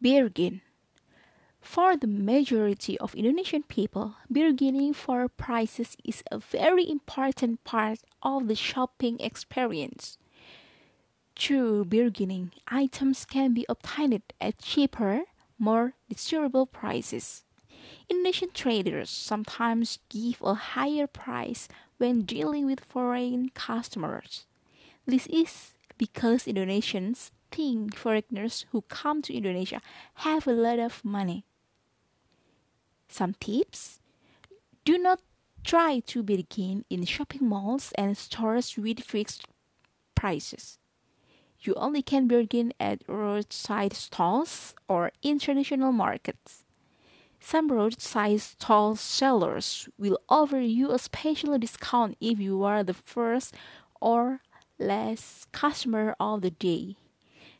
Bargain. For the majority of Indonesian people, bargaining for prices is a very important part of the shopping experience. Through bargaining, items can be obtained at cheaper, more desirable prices. Indonesian traders sometimes give a higher price when dealing with foreign customers. This is because Indonesians think foreigners who come to Indonesia have a lot of money. Some tips do not try to bargain in shopping malls and stores with fixed prices. You only can bargain at roadside stalls or international markets. Some roadside stall sellers will offer you a special discount if you are the first or last customer of the day.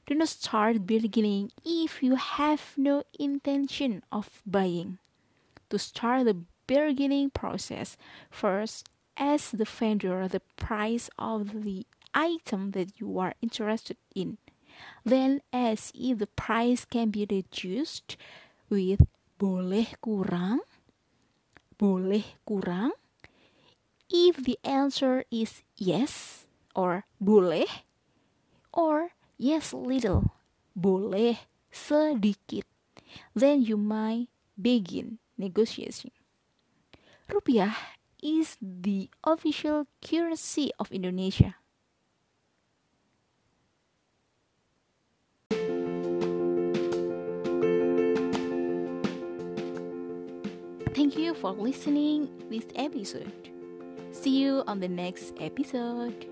Do not start bargaining if you have no intention of buying. To start the bargaining process, first ask the vendor the price of the item that you are interested in. Then ask if the price can be reduced with boleh kurang? Boleh kurang? If the answer is yes or boleh or yes little, boleh sedikit, then you might begin negotiation. Rupiah is the official currency of Indonesia. Thank you for listening this episode. See you on the next episode.